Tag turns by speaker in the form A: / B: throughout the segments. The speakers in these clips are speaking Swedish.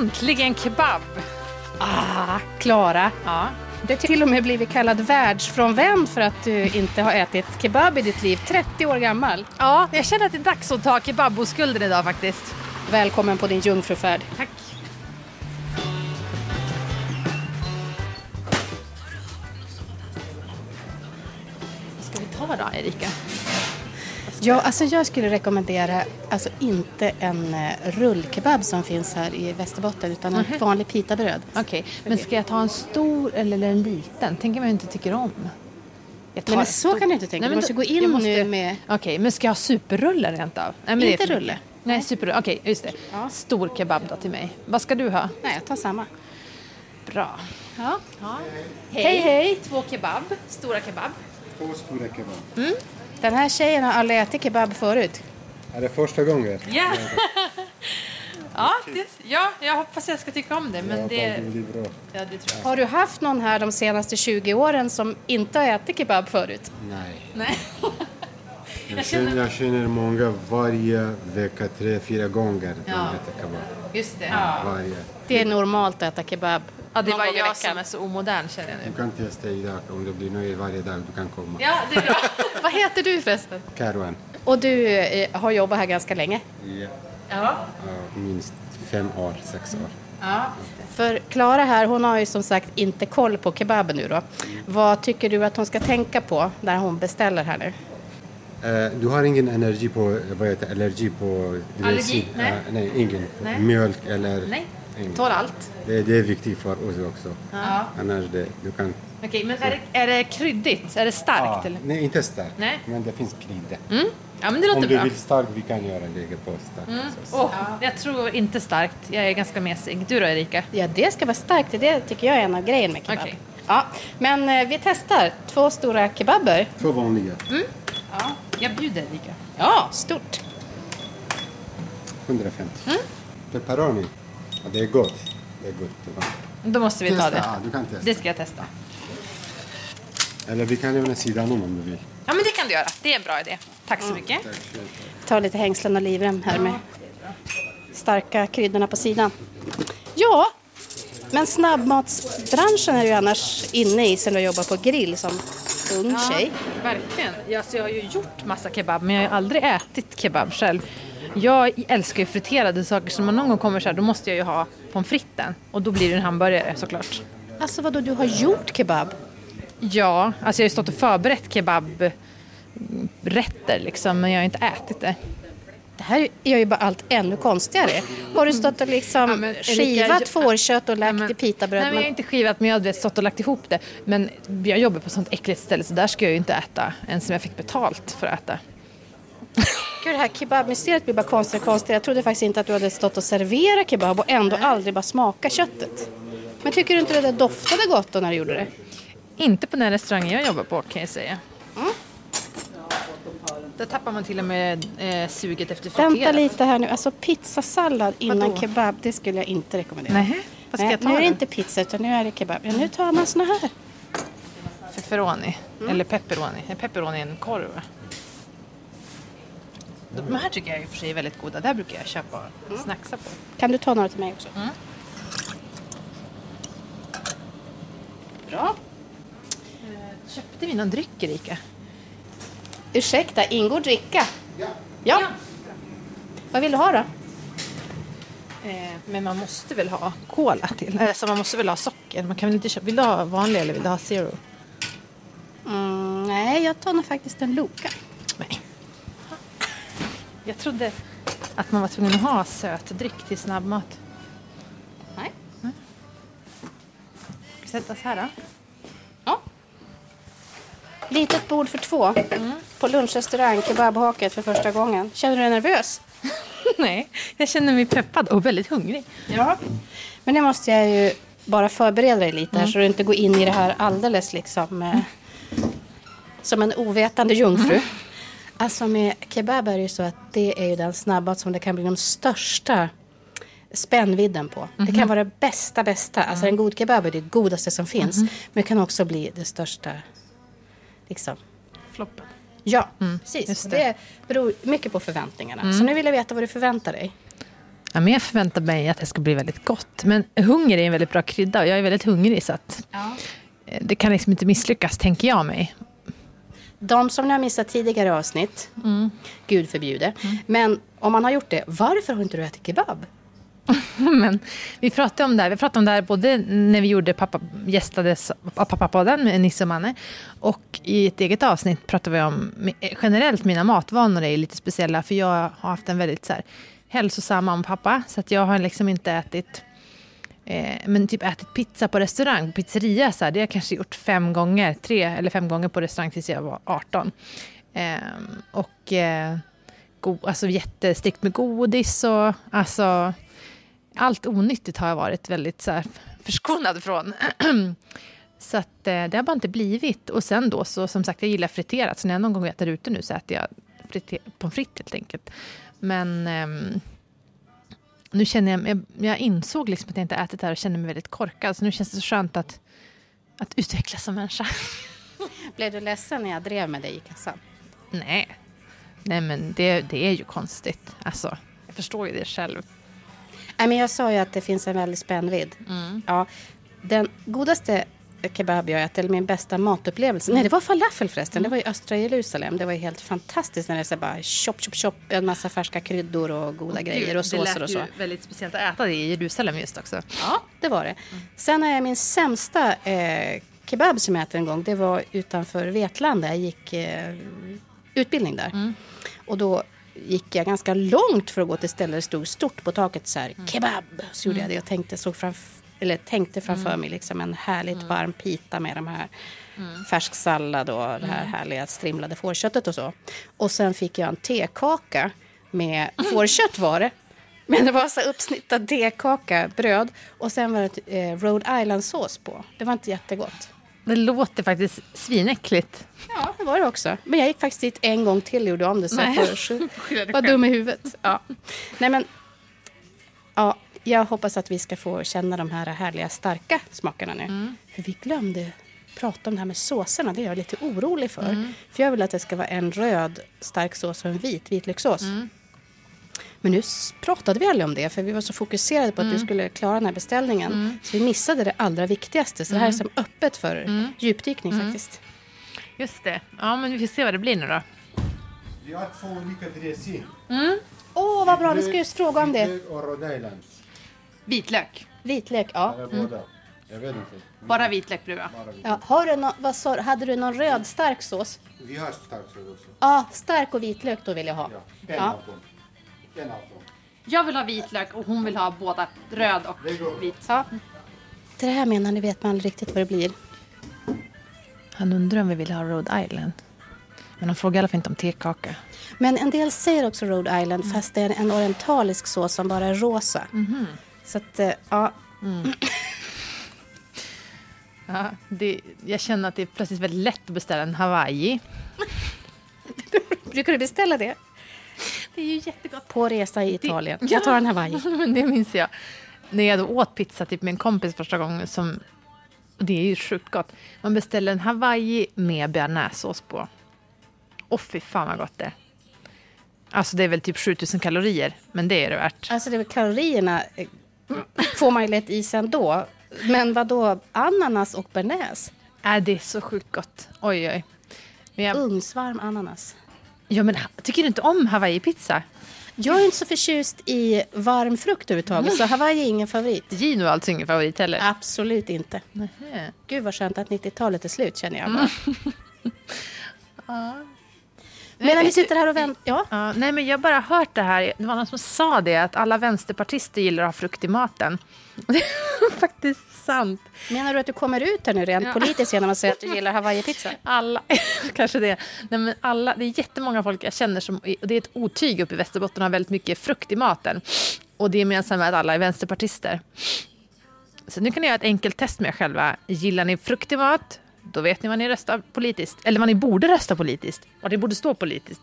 A: Äntligen kebab!
B: Ah, Klara.
A: Ja.
B: Du har till och med blivit kallad världsfrånvänd för att du inte har ätit kebab i ditt liv. 30 år gammal.
A: ja, jag känner att det är dags att ta kebaboskulden idag faktiskt.
B: Välkommen på din jungfrufärd.
A: Tack. Vad ska vi ta då, Erika?
B: Ja, alltså jag skulle rekommendera alltså inte en eh, rullkebab som finns här i Västerbotten utan en vanlig pitabröd.
A: Okej, men ska jag ta en stor eller en liten? Tänker man inte tycker om. Jag tar
B: Nej, men
A: en
B: så
A: stor.
B: kan du inte tänka.
A: Nej,
B: Du
A: men
B: måste
A: då-
B: gå in
A: måste-
B: nu med...
A: Okej, men ska jag ha superrulle rent av? Nej,
B: Inte rulle.
A: Nej, superrulle. Okej, just det.
B: Ja.
A: Stor kebab då till mig. Vad ska du ha?
B: Nej, jag tar samma.
A: Bra.
B: Ja.
A: Hej.
B: Hej, hej.
A: Två kebab. Stora kebab.
C: Två stora kebab.
B: Den här tjejen har aldrig ätit kebab förut.
C: Är det första gången?
A: Ja. ja, det, ja, jag hoppas jag ska tycka om det. Men
C: ja,
A: det,
C: det blir bra.
A: ja, det tror jag.
B: Har du haft någon här de senaste 20 åren som inte har ätit kebab förut?
C: Nej.
A: Nej.
C: Jag känner, jag känner många varje vecka, tre, fyra gånger de
A: Ja.
C: äter kebab.
A: Just det.
C: Varje.
B: Det är normalt att äta kebab
A: Ja, det är bara jag som är så omodern känner jag
C: Du
A: nu.
C: kan testa idag om du blir nöjd varje dag. Du kan komma.
A: Ja, det är bra.
B: Vad heter du förresten?
C: Karuan.
B: Och du eh, har jobbat här ganska länge.
C: Ja.
A: Ja.
C: Minst fem år, sex år.
A: ja.
B: För Klara här, hon har ju som sagt inte koll på kebaben nu då. Vad tycker du att hon ska tänka på när hon beställer här nu?
C: Eh, du har ingen energi på, vad heter allergi på
A: Allergi? Nej.
C: Eh, nej, ingen.
A: Nej.
C: Mjölk eller?
A: Nej.
C: Ingen.
A: Tål allt.
C: Det, det är viktigt för oss också.
A: Ja.
C: Annars det, du kan...
A: Okej, men är det, är det kryddigt? Är det starkt?
C: Ja,
A: eller?
C: nej, inte starkt.
A: Nej.
C: Men det finns krydda.
A: Mm. Ja, men det
C: Om
A: låter
C: du
A: bra.
C: vill starkt, vi kan göra lägga på starkt. sås.
A: Åh, Jag tror inte starkt. Jag är ganska mesig. Du då, Erika?
B: Ja, det ska vara starkt. Det tycker jag är en av grejerna med kebab.
A: Okej.
B: Ja, men eh, vi testar. Två stora kebaber.
C: Två vanliga.
A: Ja. Jag bjuder, Erika.
B: Ja, stort.
C: 150.
A: Mm.
C: Pepperoni. Ja, det är gott. Det är gott.
A: Då måste vi ta
C: Testa,
A: det.
C: ja, du kan testa.
A: Det ska jag testa.
C: Eller vi kan även sidan om om du vill.
A: Ja, men det kan du göra. Det är en bra idé. Tack så mycket.
C: Tack.
B: Ta lite hängslen och livrem här med starka kryddorna på sidan. Ja, men snabbmatsbranschen är ju annars inne i sen du jobbar på grill som ung tjej.
A: verkligen. Ja, så jag har ju gjort massa kebab, men jag har ju aldrig ätit kebab själv. Jag älskar ju friterade saker, så man någon gång kommer så här, då måste jag ju ha pommes fritesen. Och då blir det en hamburgare såklart.
B: Alltså vadå, du har gjort kebab?
A: Ja, alltså jag har ju stått och förberett kebabrätter liksom, men jag har inte ätit det.
B: Det här gör ju bara allt ännu konstigare. Har du stått och liksom
A: Ja, men
B: skivat
A: jag-
B: fårkött och lagt
A: men-
B: i pitabröd?
A: Nej, men jag har inte skivat, men jag har stått och lagt ihop det. Men jag jobbar på ett sånt äckligt ställe, så där ska jag ju inte äta ens som jag fick betalt för att äta.
B: Gud, det här kebabmysteriet blir bara konstigare och konstigare. Jag trodde faktiskt inte att du hade stått och serverat kebab och ändå aldrig bara smaka köttet. Men tycker du inte det där doftade gott då när du gjorde det?
A: Inte på den restaurangen jag jobbar på kan jag säga.
B: Mm.
A: Där tappar man till och med eh, suget efter
B: Vänta
A: friterat.
B: lite här nu. Alltså pizzasallad innan
A: Vadå?
B: kebab, det skulle jag inte rekommendera.
A: Nej, vad ska
B: Nej,
A: jag ta
B: nu är det inte pizza utan nu är det kebab. Ja, nu tar man såna här.
A: Pepperoni.
B: Mm.
A: Eller pepperoni. Är pepperoni en korv? va? De här tycker jag i och för sig är väldigt goda. Där brukar jag köpa och
B: Mm.
A: snacksa på.
B: Kan du ta några till mig också?
A: Mm.
B: Bra.
A: Köpte vi någon dryck Erika?
B: Ursäkta, ingår dricka? Ja. Vad vill du ha då?
A: Eh, men man måste väl ha cola till? Alltså man måste väl ha socker? Man kan väl inte köpa... Vill du ha vanlig eller vill du ha zero?
B: Mm, nej, jag tar nog faktiskt en Loka.
A: Jag trodde att man var tvungen att ha söt dryck till snabbmat.
B: Nej.
A: Ska vi sätta oss här då?
B: Ja. Litet bord för två. På lunchrestaurang, kebabhaket för första gången. Känner du dig nervös?
A: Nej, jag känner mig peppad och väldigt hungrig.
B: Ja. Men det måste jag ju bara förbereda dig lite här så du inte går in i det här alldeles liksom eh, som en ovetande jungfru. Alltså med kebab är det ju så att det är ju den snabbmat som det kan bli de största spännvidden på. Det kan vara det bästa, bästa. Alltså en god kebab är det godaste som finns. Men det kan också bli det största, liksom.
A: Floppen.
B: Ja, precis.
A: just
B: Och
A: det.
B: det beror mycket på förväntningarna. Så nu vill jag veta vad du förväntar dig.
A: Ja, men jag förväntar mig att det ska bli väldigt gott. Men hunger är en väldigt bra krydda och jag är väldigt hungrig så att eh, det kan liksom inte misslyckas, tänker jag mig.
B: De som ni har missat tidigare avsnitt, gud förbjude. Men om man har gjort det, varför har inte du ätit kebab?
A: Men vi pratade om det här, vi pratade om det här både när vi gjorde pappa, gästades av Pappapodden med Nisse och Manne och i ett eget avsnitt pratade vi om generellt mina matvanor är lite speciella för jag har haft en väldigt så här, hälsosam mamma och pappa så att jag har liksom inte ätit eh, men typ ätit pizza på restaurang, på pizzeria så här, det har jag kanske gjort fem gånger, tre eller fem gånger på restaurang tills jag var 18. Eh, och eh, go, alltså jättestrikt med godis och alltså allt onyttigt har jag varit väldigt så här, förskonad från. så att, eh, det har bara inte blivit. Och sen då, så som sagt, jag gillar friterat. Så när jag någon gång äter ute nu så äter jag friter, pommes frites helt enkelt. Men ehm, nu känner jag, jag, jag insåg liksom att jag inte ätit det här och känner mig väldigt korkad. Så nu känns det så skönt att, att utvecklas som människa.
B: Blev du ledsen när jag drev med dig i kassan?
A: Nej, Nej men det, det är ju konstigt. Alltså, jag förstår ju det själv.
B: Nej, men jag sa ju att det finns en väldig spännvidd. Ja, den godaste kebab jag ätit, eller min bästa matupplevelse. Nej, det var falafel förresten. Det var i östra Jerusalem. Det var helt fantastiskt när det är så bara chop, chop, chop, en massa färska kryddor och goda grejer och såser och så.
A: Det lät ju väldigt speciellt att äta det i Jerusalem just också.
B: Ja, det var det. Sen jag min sämsta eh, kebab som jag ätit en gång. Det var utanför Vetlanda. Jag gick eh, utbildning där. Och då gick jag ganska långt för att gå till stället det stod stort på taket så här kebab. Så gjorde jag det och tänkte, såg framf- eller tänkte framför mig liksom en härligt varm pita med de här färsk sallad och det här härliga strimlade fårköttet och så. Och sen fick jag en tekaka med fårkött var det. Men det var så uppsnittad tekaka, bröd och sen var det eh, Rhode Island-sås på. Det var inte jättegott.
A: Det låter faktiskt svinäckligt.
B: Ja, det var det också. Men jag gick faktiskt dit en gång till och gjorde om det. Så
A: Nej.
B: jag var dum i huvudet. Ja. Nej, men, ja, jag hoppas att vi ska få känna de här härliga starka smakerna nu.
A: Mm.
B: För vi glömde prata om det här med såserna. Det är jag lite orolig för.
A: Mm.
B: För jag vill att det ska vara en röd stark sås och en vit vitlökssås.
A: Mm.
B: Men nu pratade vi aldrig om det för vi var så fokuserade på att
A: Mm.
B: du skulle klara den här beställningen. Så vi missade det allra viktigaste. Så det här är
A: Mm.
B: som öppet för djupdykning faktiskt.
A: Just det. Ja, men vi får se vad det blir nu då.
C: Vi har två olika dressing.
B: Åh, vad bra. Vi ska just fråga om det.
C: Och Rhode Island.
A: Vitlök.
B: Vitlök, ja.
C: Eller båda. Jag vet inte.
A: Bara vitlök blir
C: Bara vi.
B: ja. Har du nå- vad sa, hade du någon röd stark sås?
C: Vi har starkt sås också.
B: Ja, stark och vitlök då vill jag ha.
C: Ja, en
B: Ja.
C: av dem. En av dem.
A: Jag vill ha vitlök och hon vill ha båda röd och vit.
B: ja. Det här menar ni vet man aldrig riktigt vad det blir.
A: Han undrar om vi vill ha Rhode Island. Men han frågar i alla fall inte om tekaka.
B: Men en del säger också Rhode Island fast det är en orientalisk sås som bara är rosa. Så att, eh, ja.
A: Ja, det, jag känner att det är plötsligt väldigt lätt att beställa en Hawaii.
B: Brukar du beställa det?
A: Det är ju jättegott.
B: På resa i Italien. Jag tar en Hawaii.
A: Men det minns jag. När jag då åt pizza typ med en kompis första gången som... Det är ju sjukt gott. Man beställer en Hawaii med bearnaisesås på. Och fy fan vad gott det är. Alltså det är väl typ 7000 kalorier, men det är det värt.
B: Alltså det är väl kalorierna eh, får man ju lätt i sig ändå. Men vad då ananas och bearnaise?
A: Äh, det är så sjukt gott. Oj, oj. Jag,
B: Ugnsvarm ananas.
A: ja, men, tycker du inte om Hawaii-pizza?
B: Jag är inte så förtjust i varm frukt överhuvudtaget, så Hawaii är ingen favorit.
A: Gino är alltså ingen favorit heller.
B: Absolut inte.
A: Nähä.
B: Gud vad skönt att 90-talet är slut känner jag bara. Men när vi sitter här och väntar... Ja.
A: Ja, nej, men jag har bara hört det här. Det var någon som sa det, att alla vänsterpartister gillar att ha frukt i maten. Det är faktiskt sant.
B: Menar du att du kommer ut här nu rent
A: Ja.
B: politiskt genom att säga att du gillar Hawaii-pizza?
A: Alla, kanske det. Nej, men alla, det är jättemånga folk jag känner som, det är ett otyg uppe i Västerbotten, har väldigt mycket frukt i maten. Och det är gemensamt med att alla är vänsterpartister. Så nu kan ni göra ett enkelt test med er själva. Gillar ni frukt i mat? Då vet ni vad ni röstar politiskt. Eller vad ni borde rösta politiskt. Vad det borde stå politiskt.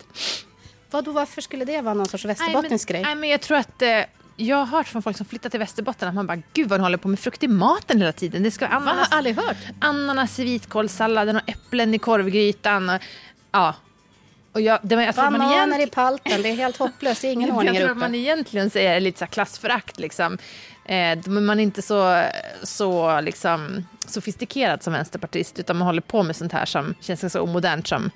B: Vadå, varför skulle det vara någon sorts
A: Nej,
B: västerbottnisk
A: men,
B: grej?
A: Nej, men jag tror att... Eh, jag har hört från folk som flyttat till Västerbotten att man bara, gud vad ni håller på med frukt i maten hela tiden. Det ska
B: Va?
A: ananas,
B: Har aldrig hört.
A: ananas i vitkålssalladen och äpplen i korvgrytan. Och, ja. Och jag, det, jag tror
B: Bananer
A: egentligen-
B: i palten, det är helt hopplöst. Det är ingen ordning
A: jag tror att man egentligen säger lite så klassförakt. Liksom. Eh, man är inte så, så liksom, sofistikerad som vänsterpartist utan man håller på med sånt här som känns ganska omodernt som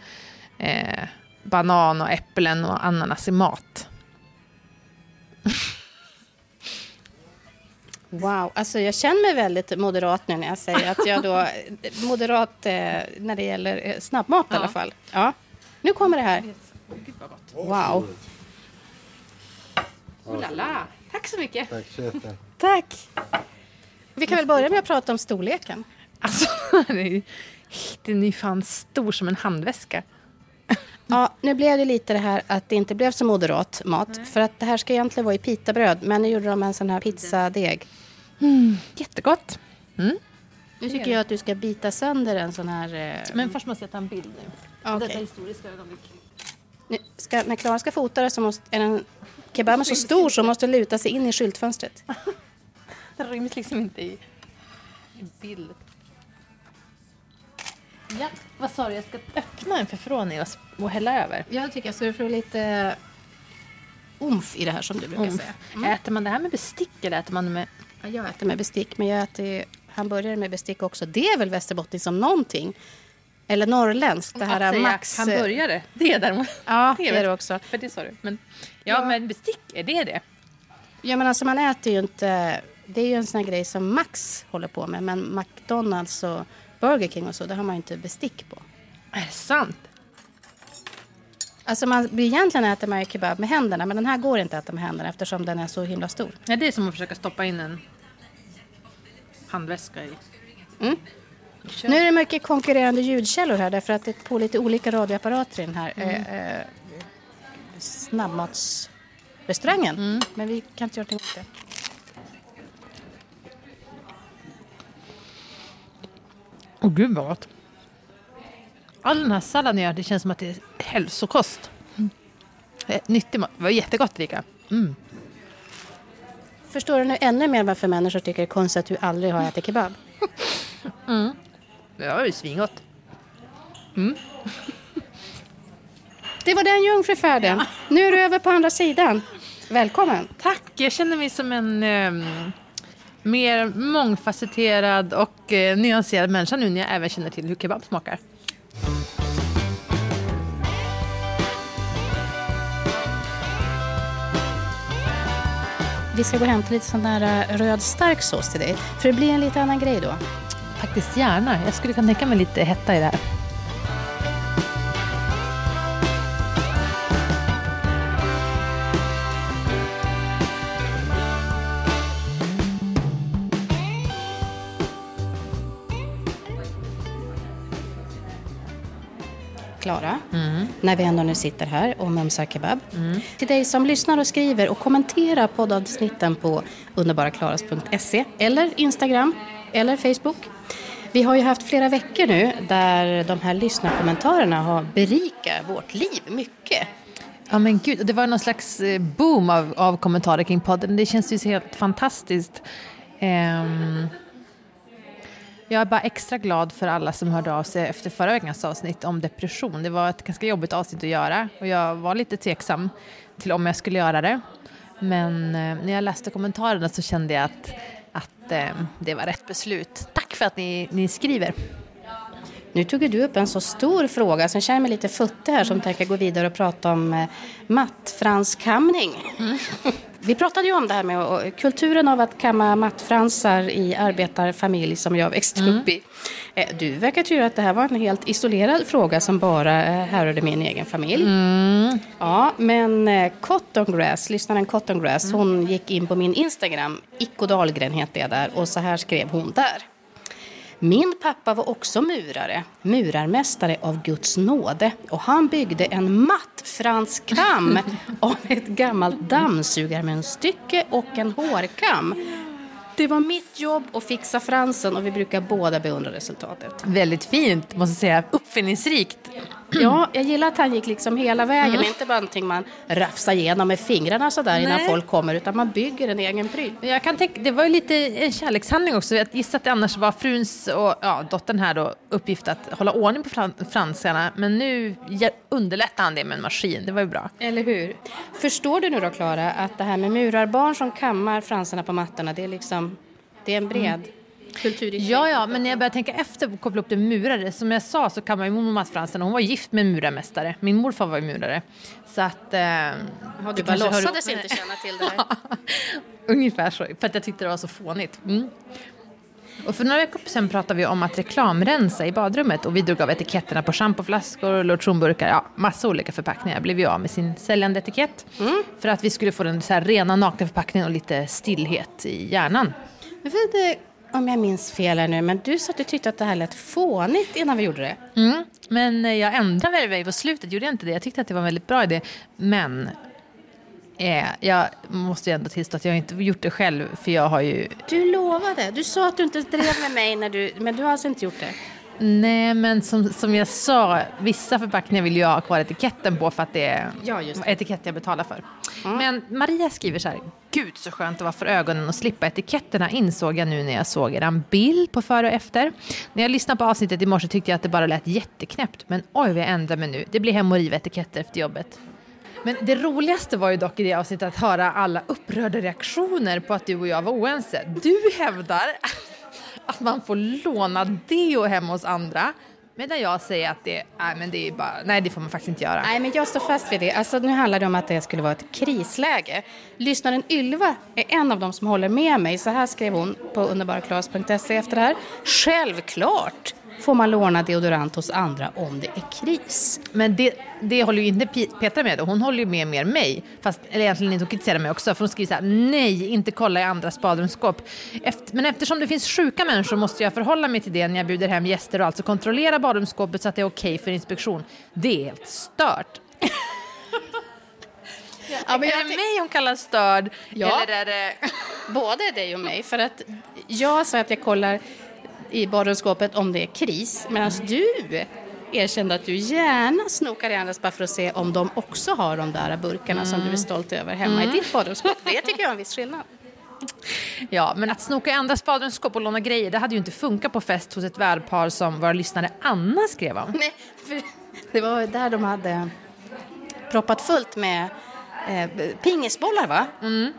A: eh, banan och äpplen och ananas i mat.
B: Wow, alltså jag känner mig väldigt moderat nu när jag säger att jag då... Moderat eh, när det gäller eh, snabbmat i alla fall. Ja. Nu kommer det här. Wow.
A: Oh la la. Tack så mycket.
C: Tack chefen.
B: Tack. Vi kan väl börja med att prata om storleken.
A: Alltså, det är ju- den är fan stor som en handväska.
B: Ja, nu blev det lite det här att det inte blev så moderat mat. För att det här ska egentligen vara i pitabröd. Men nu gjorde de en sån här pizzadeg.
A: Jättegott.
B: Nu tycker jag att du ska bita sönder en sån här... Eh,
A: Men först måste jag ta en bild nu.
B: Okej.
A: Detta historiska ögonblick.
B: nu ska, när Klara ska fota det så måste... Är den kebaben så stor så måste luta sig in i skyltfönstret.
A: Det ryms liksom inte i, i bild. Ja, vad sa du? Jag ska öppna en förfrågning och, och hälla över.
B: Jag tycker så du får lite umf i det här som du brukar
A: Umf.
B: säga.
A: Äter man det här med bestick eller äter man det med...
B: Ja, jag äter med bestick, men jag äter hamburgare med bestick också. Det är väl västerbottniskt som någonting? Eller norrländskt, det här
A: Att säga
B: Max...
A: hamburgare, det är däremot...
B: Ja,
A: det
B: det är det också.
A: För det sa du. Men, ja, men bestick, är det det?
B: Ja, men alltså man äter ju inte... Det är ju en sån här grej som Max håller på med, men McDonalds och Burger King och så, det har man ju inte bestick på.
A: Är det sant?
B: Alltså man, egentligen äter man ju kebab med händerna, men den här går inte att äta med händerna eftersom den är så himla stor.
A: Ja, det är som att försöka stoppa in en handväska i...
B: Mm. Nu är det mycket konkurrerande ljudkällor här därför att det är på lite olika radioapparater i den här eh, eh, snabbmatsrestaurangen. Men vi kan inte göra någonting åt det.
A: Åh gud vad gott. All den här salladen gör, det känns som att det är hälsokost. Eh, Nyttig mat. Det var jättegott Rika. Mm.
B: Förstår du nu ännu mer varför människor tycker det är konstigt att du aldrig har ätit kebab?
A: Det var ju svingott.
B: Det var den jungfrufärden. Nu är du över på andra sidan. Välkommen.
A: Tack, jag känner mig som en ehm, mer mångfacetterad och eh, nyanserad människa nu när jag även känner till hur kebab smakar.
B: Vi ska gå och hämta lite sån där eh, röd stark sås till dig. För det blir en lite annan grej då.
A: Faktiskt gärna. Jag skulle kunna tänka mig lite hetta i det här.
B: När vi ändå nu sitter här och mumsar kebab. Till dig som lyssnar och skriver och kommenterar poddavsnitten på underbaraklaras.se eller Instagram eller Facebook. Vi har ju haft flera veckor nu där de här lyssnarkommentarerna har berikat vårt liv mycket.
A: Ja men gud, det var någon slags eh, boom av, av kommentarer kring podden. Det känns ju helt fantastiskt. Ehm, jag är bara extra glad för alla som hörde av sig efter förra veckans avsnitt om depression. Det var ett ganska jobbigt avsnitt att göra och jag var lite tveksam till om jag skulle göra det. Men eh, när jag läste kommentarerna så kände jag att, att eh, det var rätt beslut. Tack för att ni, ni skriver.
B: Nu tog du upp en så stor fråga så jag känner mig lite futtig här som tänker gå vidare och prata om eh, mattfranskamning. Vi pratade ju om det här med kulturen av att kamma mattfransar i arbetarfamilj som jag växte upp i. Eh, Du verkar tro att det här var en helt isolerad fråga som bara eh, härrörde min egen familj. Ja, men eh, Cotton Grass, lyssnaren Cotton Grass, hon gick in på min Instagram, Icko Dahlgren heter jag där, och så här skrev hon där. Min pappa var också murare, murarmästare av Guds nåde och han byggde en matt fransk kam av ett gammalt dammsugarmunstycke och en hårkam. Det var mitt jobb att fixa fransen och vi brukar båda beundra resultatet.
A: Väldigt fint, måste säga. Uppfinningsrikt.
B: Ja, jag gillar att han gick liksom hela vägen. Inte bara någonting man rafsar igenom med fingrarna sådär innan folk kommer. Utan man bygger en egen pryl.
A: Jag kan tänka, det var ju lite en kärlekshandling också. Jag gissar att det annars var fruns och ja, dottern här då uppgift att hålla ordning på fran- fransarna. Men nu underlättar han det med en maskin. Det var ju bra.
B: Eller hur? Förstår du nu då, Klara, att det här med murarbarn som kammar fransarna på mattorna, det är liksom, det är en bred kultur i
A: Ja, ja, men när jag började tänka efter och koppla upp det med murare, som jag sa så kan man ju Mats Fransen, hon var gift med en murarmästare. Min morfar var ju murare. Så att... Eh, det
B: du bara
A: hör
B: låtsades inte känna till det här.
A: Ungefär så, för att jag tyckte det var så fånigt. Mm. Och för några veckor sedan pratade vi om att reklamrensa i badrummet och vi drog av etiketterna på schampoflaskor, lotionburkar, ja, massa olika förpackningar blev ju av med sin säljande etikett. För att vi skulle få den så här rena nakna förpackningen och lite stillhet i hjärnan.
B: Jag vet inte om jag minns fel här nu, men du sa att du tyckte att det här lät fånigt innan vi gjorde det.
A: Mm. Men eh, jag ändrade mig på slutet, gjorde jag inte det? Jag tyckte att det var en väldigt bra idé. Men eh, jag måste ju ändå tillstå att jag inte gjort det själv, för jag har ju
B: Du lovade. Du sa att du inte drev med mig, när du, men du har alltså inte gjort det?
A: Nej, men som, som jag sa, vissa förpackningar vill jag ha kvar etiketten på för att det är
B: Ja, det.
A: etikett jag betalar för. Men Maria skriver så här, gud så skönt det var för ögonen att slippa etiketterna insåg jag nu när jag såg er bild på före och efter. När jag lyssnade på avsnittet i morse tyckte jag att det bara lät jätteknäppt, men oj vad jag ändrar mig nu. Det blir hem och riva etiketter efter jobbet. Men det roligaste var ju dock i det avsnittet att höra alla upprörda reaktioner på att du och jag var oense. Du hävdar att man får låna deo hemma hos andra. Medan jag säger att det, nej, men det är bara, nej det får man faktiskt inte göra.
B: Nej, men jag står fast vid det. Alltså, nu handlar det om att det skulle vara ett krisläge. Lyssnaren Ylva är en av dem som håller med mig. Så här skrev hon på underbaraklas.se efter det här. Självklart får man låna deodorant hos andra om det är kris.
A: Men det, det håller ju inte Petra med. Hon håller ju med mer mig. Fast, eller egentligen inte, hon kritiserar mig också. För hon skriver så här, nej, inte kolla i andras badrumsskåp. Efter, men eftersom det finns sjuka människor måste jag förhålla mig till det när jag bjuder hem gäster och alltså kontrollera badrumsskåpet så att det är okej för inspektion. Det är helt stört.
B: Ja, men
A: är det mig hon kallar störd?
B: Ja.
A: Eller är det...
B: Både dig och mig. För att jag sa att jag kollar i badrumsskåpet om det är kris. Medan du erkände att du gärna snokar i andras bara för att se om de också har de där burkarna som du är stolt över hemma i ditt badrumsskåp. Det tycker jag är en viss skillnad.
A: Ja, men att snoka i andras badrumsskåp och låna grejer, det hade ju inte funkat på fest hos ett värdpar som våra lyssnare Anna skrev om.
B: Nej, för det var där de hade proppat fullt med eh, pingisbollar va?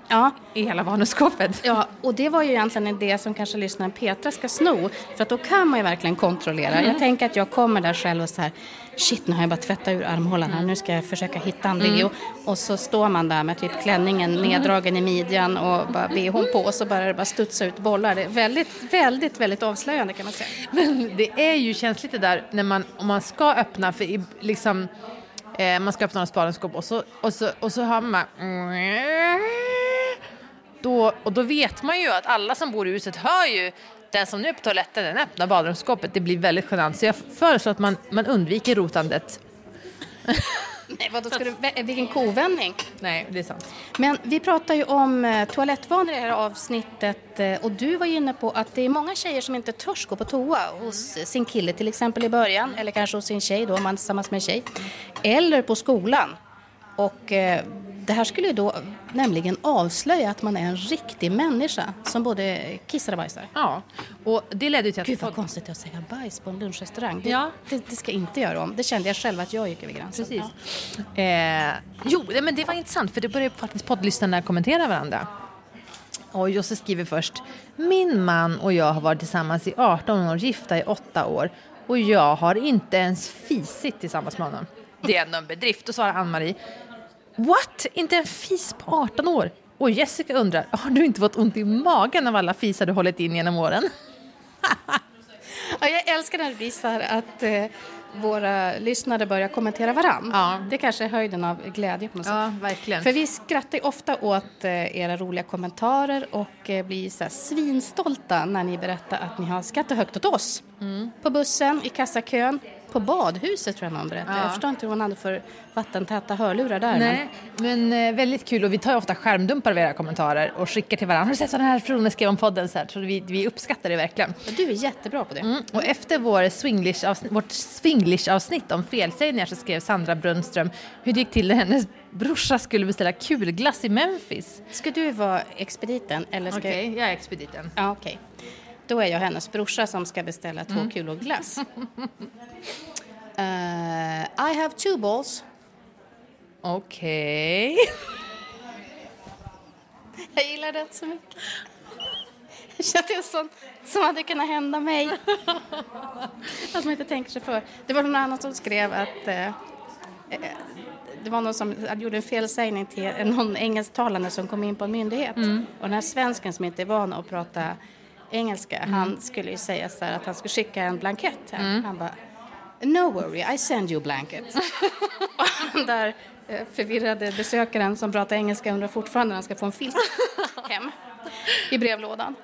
B: Ja.
A: I hela badrumsskåpet.
B: Ja, och det var ju egentligen en idé som kanske lyssnaren Petra ska sno. För att då kan man ju verkligen kontrollera. Jag tänker att jag kommer där själv och så här, shit nu har jag bara tvättat ur armhålan här, nu ska jag försöka hitta en deo. Och så står man där med typ klänningen neddragen i midjan och bara bhn på och så börjar det bara studsa ut bollar. Det är väldigt, väldigt, väldigt avslöjande kan man säga.
A: Men det är ju känsligt det där när man, om man ska öppna, för i- liksom, eh, man ska öppna några badrumsskåp och så, och så, och så hör man mm, då, och då vet man ju att alla som bor i huset hör ju den som nu är på toaletten, den öppnar badrumsskåpet. Det blir väldigt genant. Så jag föreslår att man, man undviker rotandet.
B: Nej, vad då ska du, vilken kovändning.
A: Nej, det är sant.
B: Men vi pratar ju om eh, toalettvanor i det här avsnittet eh, och du var inne på att det är många tjejer som inte törs gå på toa hos eh, sin kille till exempel i början eller kanske hos sin tjej då om man är tillsammans med en tjej. Eller på skolan. Och det här skulle ju då nämligen avslöja att man är en riktig människa som både kissar och bajsar.
A: Ja, och det ledde till att
B: Gud vad konstigt det är att säga bajs på en lunchrestaurang. Det,
A: Ja.
B: det, det ska jag inte göra om. Det kände jag själv att jag gick över gränsen.
A: Precis.
B: Ja.
A: Eh, jo, men det var intressant för det började faktiskt poddlyssnarna kommentera varandra. Och Josse skriver först. Min man och jag har varit tillsammans i 18 år, gifta i 8 år och jag har inte ens fisit tillsammans med honom. Det är ändå en bedrift. Då svarar Ann-Marie. What? Inte en fis på 18 år? Och Jessica undrar, har du inte fått ont i magen av alla fisar du hållit in genom åren?
B: Ja, jag älskar när det blir så här att eh, våra lyssnare börjar kommentera varann.
A: Ja.
B: Det kanske är höjden av glädje på något sätt.
A: Ja, verkligen.
B: För vi skrattar ofta åt eh, era roliga kommentarer och eh, blir så här svinstolta när ni berättar att ni har skattat högt åt oss.
A: Mm.
B: På bussen, i kassakön, På badhuset tror jag någon berättade.
A: Ja.
B: Jag förstår inte hur hon hade för vattentäta hörlurar där.
A: Nej, men eh, väldigt kul och vi tar ofta skärmdumpar av era kommentarer och skickar till varandra. Har du sett vad den här personen skrev om podden? Så, här, så vi, vi uppskattar det verkligen.
B: Men du är jättebra på det.
A: Mm. Och efter vår swinglish-avsnitt, vårt swinglish-avsnitt om felsägningar så skrev Sandra Brunnström hur det gick till när hennes brorsa skulle beställa kulglass i Memphis.
B: Ska du vara expediten? Eller ska
A: Okej, jag är expediten.
B: Ja, okej. Då är jag hennes brorsa som ska beställa två
A: Mm.
B: kulor glass. Eh, I have two balls.
A: Okej.
B: Jag gillar det så mycket. Jag känner det som, som hade kunnat hända mig. Att man inte tänker sig för. Det var någon annan som skrev att eh, det var någon som gjorde en felsägning till någon engelsktalande som kom in på en myndighet. Och den här svensken som inte är van att prata engelska, han skulle ju säga så här att han skulle skicka en blankett hem. Han bara No worry, I send you blanket. och den där eh, förvirrade besökaren som pratar engelska undrar fortfarande när han ska få en filt hem i brevlådan.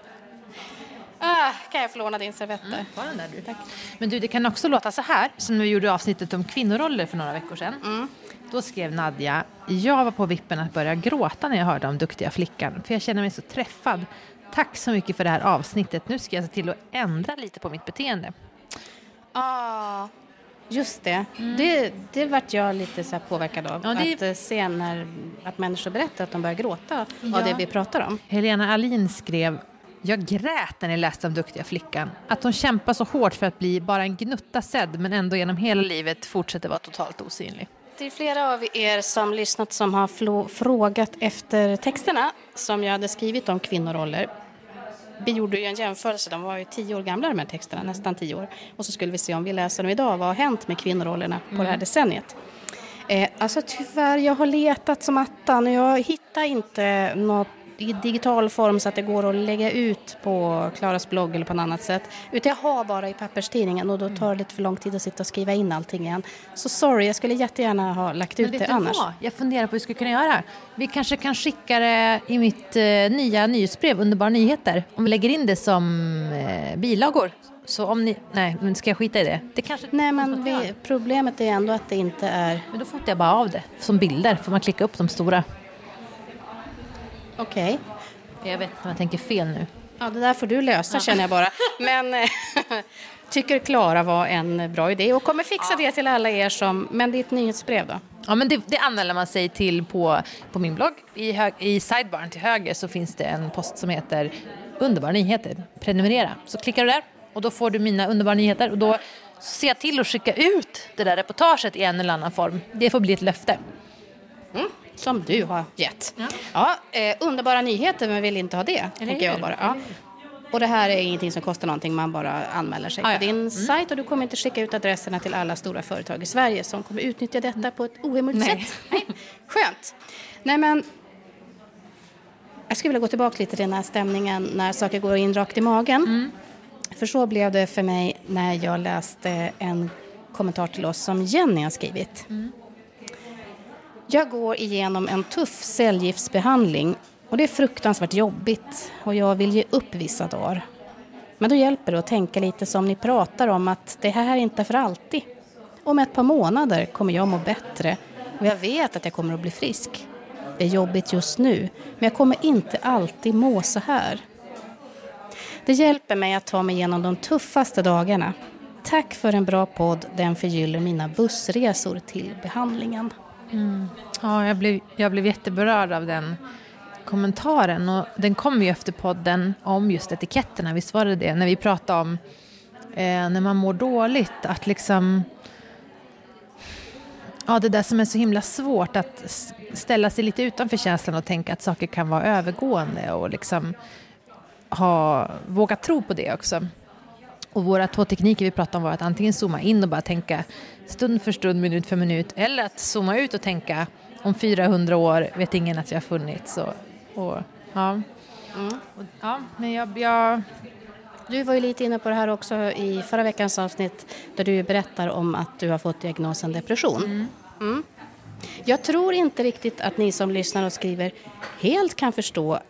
B: Ah, kan jag få låna din servetter?
A: Ta den där du. Tack. Men du, det kan också låta så här, som när vi gjorde avsnittet om kvinnoroller för några veckor sedan. Då skrev Nadja, jag var på vippen att börja gråta när jag hörde om Duktiga flickan, för jag känner mig så träffad. Tack så mycket för det här avsnittet. Nu ska jag se till att ändra lite på mitt beteende.
B: Ah, just det. det. Det vart jag lite så påverkad av.
A: Ja, det-
B: Att eh, se när att människor berättar att de börjar gråta
A: Ja.
B: av det vi pratar om.
A: Helena Alin skrev, jag grät när jag läste om Duktiga flickan. Att hon kämpar så hårt för att bli bara en gnutta sedd, men ändå genom hela livet fortsätter vara totalt osynlig.
B: Det är flera av er som lyssnat som har frågat efter texterna som jag hade skrivit om kvinnoroller. Vi gjorde ju en jämförelse, de var ju tio år gamla de här texterna, nästan tio år. Och så skulle vi se om vi läser dem idag, vad har hänt med kvinnorollerna på det här decenniet? Eh, alltså tyvärr, jag har letat som attan och jag hittar inte något i digital form så att det går att lägga ut på Klaras blogg eller på något annat sätt. Utan jag har bara i papperstidningen och då tar det lite för lång tid att sitta och skriva in allting igen. Så sorry, jag skulle jättegärna ha lagt ut det
A: du
B: annars.
A: vad? Jag funderar på hur vi skulle kunna göra. Vi kanske kan skicka det i mitt eh, nya nyhetsbrev, Underbara nyheter. Om vi lägger in det som eh, bilagor. Så om ni... Nej, men ska jag skita i det? Det kanske...
B: Nej men vi, problemet är ändå att det inte är...
A: Men då fotar jag bara av det som bilder. Får man klicka upp de stora.
B: Okej.
A: Jag vet inte om jag tänker fel nu.
B: Ja, det där får du lösa känner jag bara. Men eh, tycker Klara var en bra idé och kommer fixa det till alla er som... Men det är ett nyhetsbrev då?
A: Ja, men det, det anmäler man sig till på, på min blogg. I, hög, I sidebaren till höger så finns det en post som heter Underbara nyheter. Prenumerera. Så klickar du där och då får du mina underbara nyheter. Och då ser jag till att skicka ut det där reportaget i en eller annan form. Det får bli ett löfte.
B: Som du har gett. Ja, eh, underbara nyheter, men vill inte ha det, tänker jag bara. Ja. Och det här är ingenting som kostar någonting, man bara anmäler sig
A: Ah, ja.
B: på din sajt och du kommer inte skicka ut adresserna till alla stora företag i Sverige som kommer utnyttja detta på ett ohemult sätt. Nej. Skönt. Nej, men jag skulle vilja gå tillbaka lite till den här stämningen när saker går in rakt i magen. För så blev det för mig när jag läste en kommentar till oss som Jenny har skrivit. Jag går igenom en tuff cellgiftsbehandling och det är fruktansvärt jobbigt och jag vill ge upp vissa dagar. Men då hjälper det att tänka lite som ni pratar om att det här är inte för alltid. Om ett par månader kommer jag må bättre och jag vet att jag kommer att bli frisk. Det är jobbigt just nu, men jag kommer inte alltid må så här. Det hjälper mig att ta mig igenom de tuffaste dagarna. Tack för en bra podd, den förgyller mina bussresor till behandlingen. Mm.
A: Ja, jag blev, jag blev jätteberörd av den kommentaren. Och den kom ju efter podden om just etiketterna. Visst var det det? När vi pratade om eh, när man mår dåligt. Att liksom... Ja, det där som är så himla svårt. Att ställa sig lite utanför känslan och tänka att saker kan vara övergående. Och liksom ha, våga tro på det också. Och våra två tekniker vi pratade om var att antingen zooma in och bara tänka stund för stund, minut för minut. Eller att zooma ut och tänka om 400 år vet ingen att jag har funnits. Och, och, ja. Och, ja, men jag, jag,
B: Du var ju lite inne på det här också i förra veckans avsnitt där du berättar om att du har fått diagnosen depression. Mm. Jag tror inte riktigt att ni som lyssnar och skriver helt kan förstå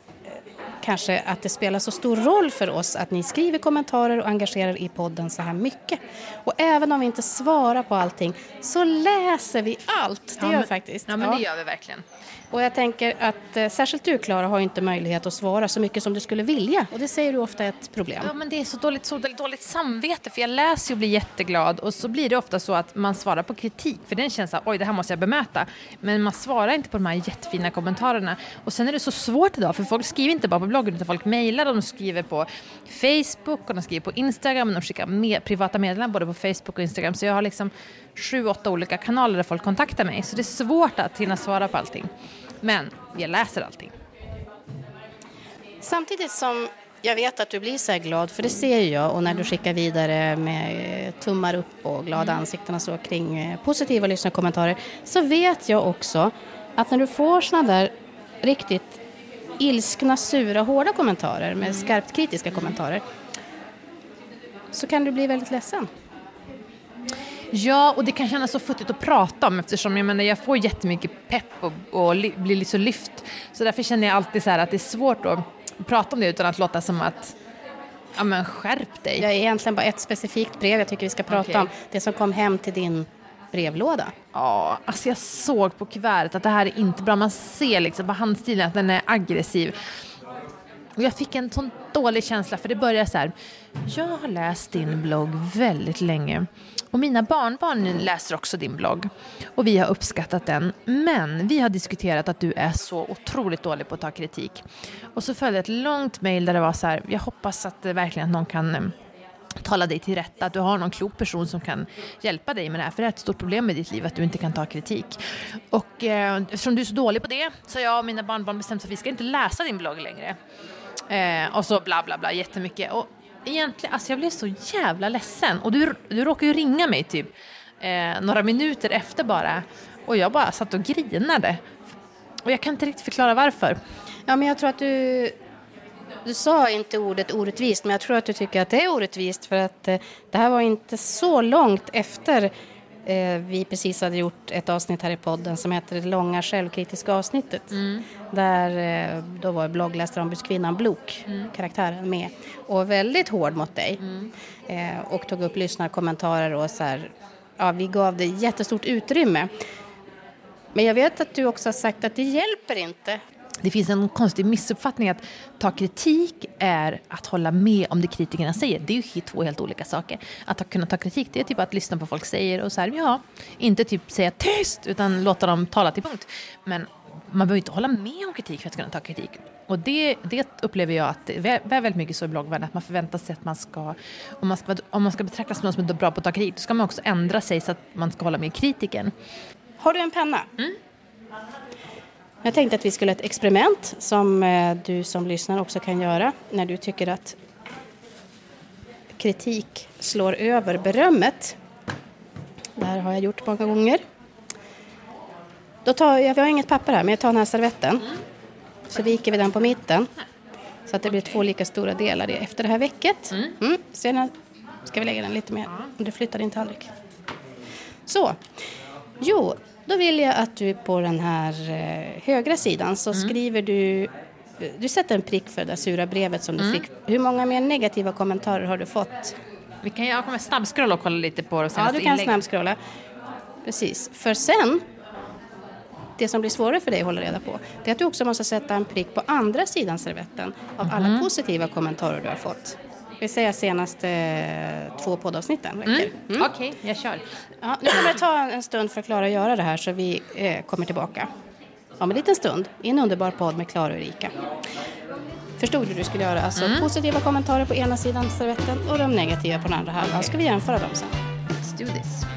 B: kanske att det spelar så stor roll för oss att ni skriver kommentarer och engagerar i podden så här mycket. Och även om vi inte svarar på allting så läser vi allt. Det
A: Ja,
B: gör vi faktiskt.
A: Ja, men det gör vi verkligen.
B: Och jag tänker att eh, särskilt du Klara har inte möjlighet att svara så mycket som du skulle vilja. Och det säger du ofta är ett problem.
A: Ja, men det är så dåligt, så dåligt, dåligt samvete för jag läser och blir jätteglad och så blir det ofta så att man svarar på kritik för den känns så här, oj det här måste jag bemöta. Men man svarar inte på de här jättefina kommentarerna. Och sen är det så svårt idag för folk skriver inte bara på bloggen utan folk mejlar, de skriver på Facebook och de skriver på Instagram och de skickar med, privata meddelanden både på Facebook och Instagram. Så jag har liksom sju, åtta olika kanaler där folk kontaktar mig. Så det är svårt att hinna svara på allting. Men jag läser allting.
B: Samtidigt som jag vet att du blir så här glad, för det ser jag och när du skickar vidare med eh, tummar upp och glada ansikten och så kring eh, positiva lyssnarkommentarer så vet jag också att när du får såna där riktigt ilskna, sura, hårda kommentarer med skarpt kritiska kommentarer så kan du bli väldigt ledsen.
A: Ja, och det kan kännas så futtigt att prata om eftersom jag, menar, jag får jättemycket pepp och, och li, blir så lyft. Så därför känner jag alltid så att det är svårt att prata om det utan att låta som att ja men skärp dig.
B: Jag är egentligen bara ett specifikt brev jag tycker vi ska prata
A: Okej.
B: om. Det som kom hem till din brevlåda.
A: Ja, alltså jag såg på kuvertet att det här är inte bra. Man ser liksom på handstilen att den är aggressiv. Och jag fick en sån dålig känsla för det börjar så här. Jag har läst din blogg väldigt länge och mina barnbarn läser också din blogg och vi har uppskattat den. Men vi har diskuterat att du är så otroligt dålig på att ta kritik. Och så följde ett långt mejl där det var så här. Jag hoppas att det verkligen att någon kan eh, tala dig till rätta, att du har någon klok person som kan hjälpa dig med det här. För det är ett stort problem i ditt liv att du inte kan ta kritik. Och eh, eftersom du är så dålig på det så har jag och mina barnbarn bestämt att vi ska inte läsa din blogg längre. Eh, och så bla bla bla jättemycket. Och egentligen, alltså jag blev så jävla ledsen. Och du, du råkade ju ringa mig typ eh, några minuter efter bara. Och jag bara satt och grinade. Och jag kan inte riktigt förklara varför.
B: Ja, men jag tror att du... Du sa inte ordet orättvist, men jag tror att du tycker att det är orättvist för att eh, det här var inte så långt efter vi precis hade gjort ett avsnitt här i podden som heter Det långa självkritiska avsnittet. Där eh, då var bloggläsarombudskvinnan Blok, karaktären, med och väldigt hård mot dig. Eh, och tog upp lyssnarkommentarer och så här, ja, vi gav dig jättestort utrymme. Men jag vet att du också har sagt att det hjälper inte
A: Det finns en konstig missuppfattning att ta kritik är att hålla med om det kritikerna säger. Det är ju två helt olika saker. Att kunna ta kritik, det är typ att lyssna på vad folk säger och så här, ja, inte typ säga tyst, utan låta dem tala till punkt. Men man behöver inte hålla med om kritik för att kunna ta kritik. Och det, det upplever jag att det är väldigt mycket så i bloggvärlden, att man förväntar sig att man ska, om man ska, om man ska betraktas som någon som är bra på att ta kritik, då ska man också ändra sig så att man ska hålla med kritiken.
B: Har du en penna? Jag tänkte att vi skulle ha ett experiment som eh, du som lyssnar också kan göra när du tycker att kritik slår över berömmet. Det här har jag gjort många gånger. Då tar jag, vi har inget papper här, men jag tar den här servetten. Så viker vi den på mitten. Så att det blir två lika stora delar efter det här vecket. Mm. Sen ska vi lägga den lite mer. Du flyttar din tallrik. Så. Jo, då vill jag att du på den här eh, högra sidan så skriver du du sätter en prick för det där sura brevet som du fick. Hur många mer negativa kommentarer har du fått?
A: Vi kan, jag kommer snabbskrolla och kolla lite på de
B: Ja,
A: senaste
B: du kan
A: inläggen.
B: snabbscrolla. Precis. För sen, det som blir svårare för dig att hålla reda på, det är att du också måste sätta en prick på andra sidan servetten av alla positiva kommentarer du har fått. Vi säger senaste eh, två poddavsnitten. räcker. Mm.
A: Okej, jag kör.
B: Ja, nu kommer det ta en stund för Klara att göra det här så vi eh, kommer tillbaka om en liten stund i en underbar podd med Klara och Erika. Förstod du hur du skulle göra? Alltså positiva kommentarer på ena sidan servetten och de negativa på den andra halvan. Ska vi jämföra dem sen?
A: Let's do this.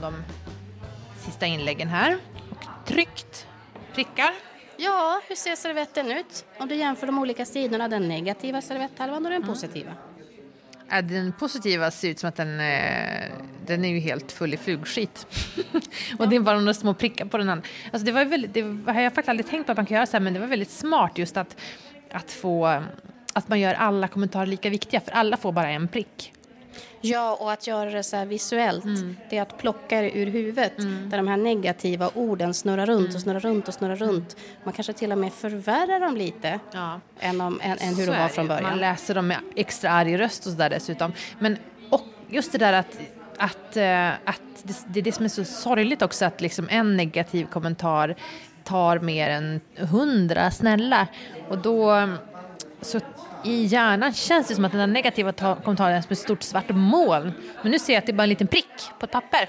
A: Igenom de sista inläggen här och tryckt prickar.
B: Ja, hur ser servetten ut? Om du jämför de olika sidorna, den negativa servetthalvan och den positiva.
A: Äh, Den positiva ser ut som att den, eh, den är ju helt full i flugskit. och det är bara några små prickar på den andra. Alltså det var väldigt, det har jag faktiskt aldrig tänkt på att man kan göra så här, men det var väldigt smart just att, att få att man gör alla kommentarer lika viktiga, för alla får bara en prick.
B: Ja, och att göra det så här visuellt, det är att plocka det ur huvudet. Där de här negativa orden snurrar runt och snurrar runt och snurrar runt. Man kanske till och med förvärrar dem lite
A: Ja.
B: än, om, än, än hur
A: Så
B: de var från början.
A: Man läser dem med extra arg röst och sådär dessutom. Men och just det där att, att, eh, att det, det är det som är så sorgligt också att liksom en negativ kommentar tar mer än hundra snälla. Och då, så i hjärnan känns det som att den där negativa ta- kommentaren är som ett stort svart moln. Men nu ser jag att det är bara en liten prick på ett papper.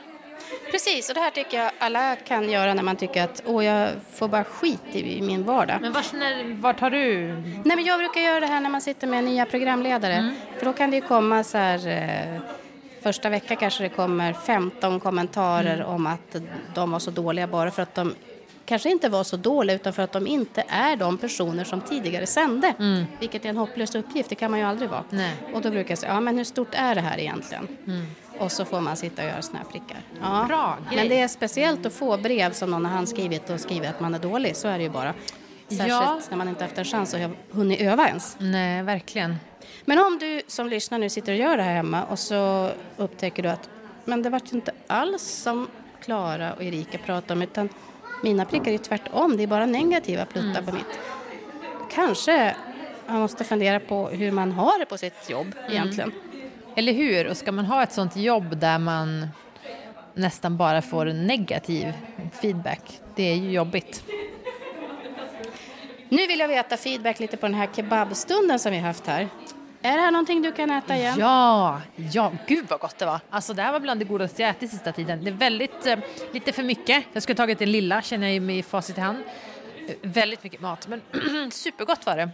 B: Precis, och det här tycker jag alla kan göra när man tycker att åh, jag får bara skit i, min vardag.
A: Men vart, när, vart har du?
B: Nej, men jag brukar göra det här när man sitter med nya programledare. För då kan det ju komma så här... Eh, första veckan kanske det kommer 15 kommentarer om att de var så dåliga bara för att de kanske inte var så dåliga utan för att de inte är de personer som tidigare sände. Vilket är en hopplös uppgift, det kan man ju aldrig vara.
A: Nej.
B: Och då brukar jag säga, ja men hur stort är det här egentligen? Och så får man sitta och göra såna här prickar. Ja.
A: Bra grej.
B: Men det är speciellt att få brev som någon har handskrivit och skrivit att man är dålig, så är det ju bara. Särskilt
A: Ja.
B: när man inte haft en chans att hunnit öva ens.
A: Nej, verkligen.
B: Men om du som lyssnar nu sitter och gör det här hemma och så upptäcker du att men det vart inte alls som Klara och Erika pratade om utan mina prickar är tvärtom, det är bara negativa pluttar på mitt. Kanske man måste fundera på hur man har det på sitt jobb egentligen.
A: Eller hur? Och ska man ha ett sånt jobb där man nästan bara får negativ feedback, det är ju jobbigt.
B: Nu vill jag veta feedback lite på den här kebabstunden som vi haft här. Är det här någonting du kan äta igen?
A: Ja, ja, gud vad gott det var. Alltså det här var bland det godaste jag ätit sista tiden. Det är väldigt, eh, lite för mycket. Jag skulle tagit det lilla, känner jag med facit i hand. Eh, väldigt mycket mat, men supergott var det.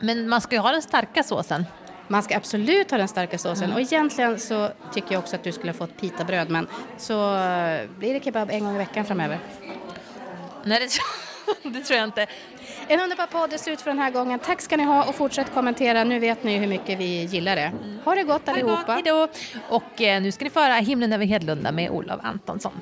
A: Men man ska ju ha den starka såsen.
B: Man ska absolut ha den starka såsen. Och egentligen så tycker jag också att du skulle ha fått pitabröd. Men så eh, blir det kebab en gång i veckan framöver.
A: Nej, det, det tror jag inte.
B: En underbar podd är slut för den här gången. Tack ska ni ha och fortsätt kommentera. Nu vet ni hur mycket vi gillar det. Ha det gott allihopa.
A: hej då. Och eh, nu ska ni få höra Himlen över Hedlunda med Olof Antonsson.